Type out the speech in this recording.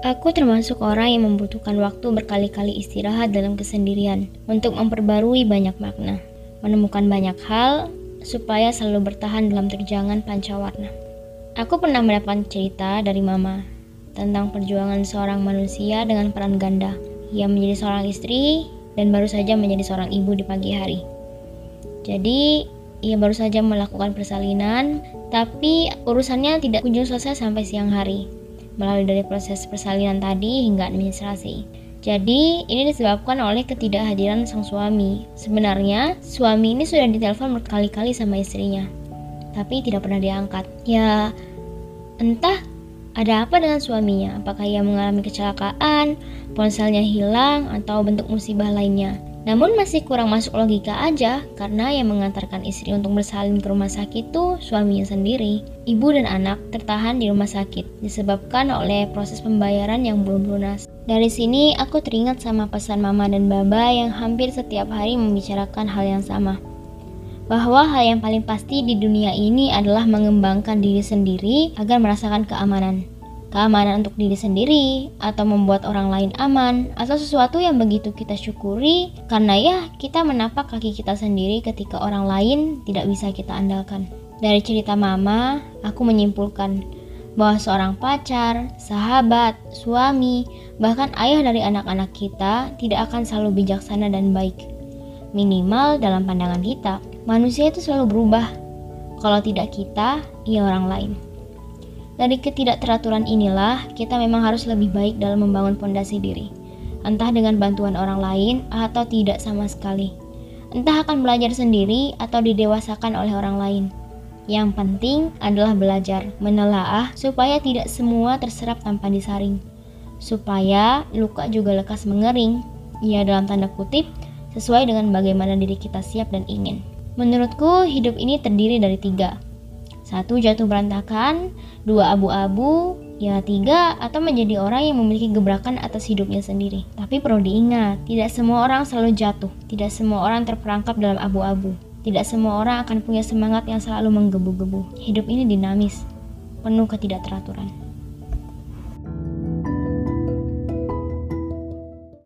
Aku termasuk orang yang membutuhkan waktu berkali-kali istirahat dalam kesendirian untuk memperbarui banyak makna, menemukan banyak hal supaya selalu bertahan dalam terjangan pancawarna. Aku pernah mendapatkan cerita dari mama tentang perjuangan seorang manusia dengan peran ganda. Ia menjadi seorang istri dan baru saja menjadi seorang ibu di pagi hari. Jadi, ia baru saja melakukan persalinan, tapi urusannya tidak kunjung selesai sampai siang hari melalui dari proses persalinan tadi hingga administrasi. Jadi, ini disebabkan oleh ketidakhadiran sang suami. Sebenarnya, suami ini sudah ditelepon berkali-kali sama istrinya, tapi tidak pernah diangkat. Ya, entah ada apa dengan suaminya? Apakah ia mengalami kecelakaan, ponselnya hilang, atau bentuk musibah lainnya? Namun masih kurang masuk logika aja karena yang mengantarkan istri untuk bersalin ke rumah sakit itu suaminya sendiri. Ibu dan anak tertahan di rumah sakit disebabkan oleh proses pembayaran yang belum lunas. Dari sini aku teringat sama pesan mama dan baba yang hampir setiap hari membicarakan hal yang sama. Bahwa hal yang paling pasti di dunia ini adalah mengembangkan diri sendiri agar merasakan keamanan keamanan untuk diri sendiri, atau membuat orang lain aman, atau sesuatu yang begitu kita syukuri, karena ya kita menapak kaki kita sendiri ketika orang lain tidak bisa kita andalkan. Dari cerita mama, aku menyimpulkan bahwa seorang pacar, sahabat, suami, bahkan ayah dari anak-anak kita tidak akan selalu bijaksana dan baik. Minimal dalam pandangan kita, manusia itu selalu berubah. Kalau tidak kita, ia orang lain. Dari ketidakteraturan inilah, kita memang harus lebih baik dalam membangun fondasi diri. Entah dengan bantuan orang lain atau tidak sama sekali. Entah akan belajar sendiri atau didewasakan oleh orang lain. Yang penting adalah belajar, menelaah supaya tidak semua terserap tanpa disaring. Supaya luka juga lekas mengering, ya dalam tanda kutip, sesuai dengan bagaimana diri kita siap dan ingin. Menurutku, hidup ini terdiri dari tiga, satu jatuh berantakan, dua abu-abu, ya tiga atau menjadi orang yang memiliki gebrakan atas hidupnya sendiri. Tapi perlu diingat, tidak semua orang selalu jatuh, tidak semua orang terperangkap dalam abu-abu. Tidak semua orang akan punya semangat yang selalu menggebu-gebu. Hidup ini dinamis, penuh ketidakteraturan.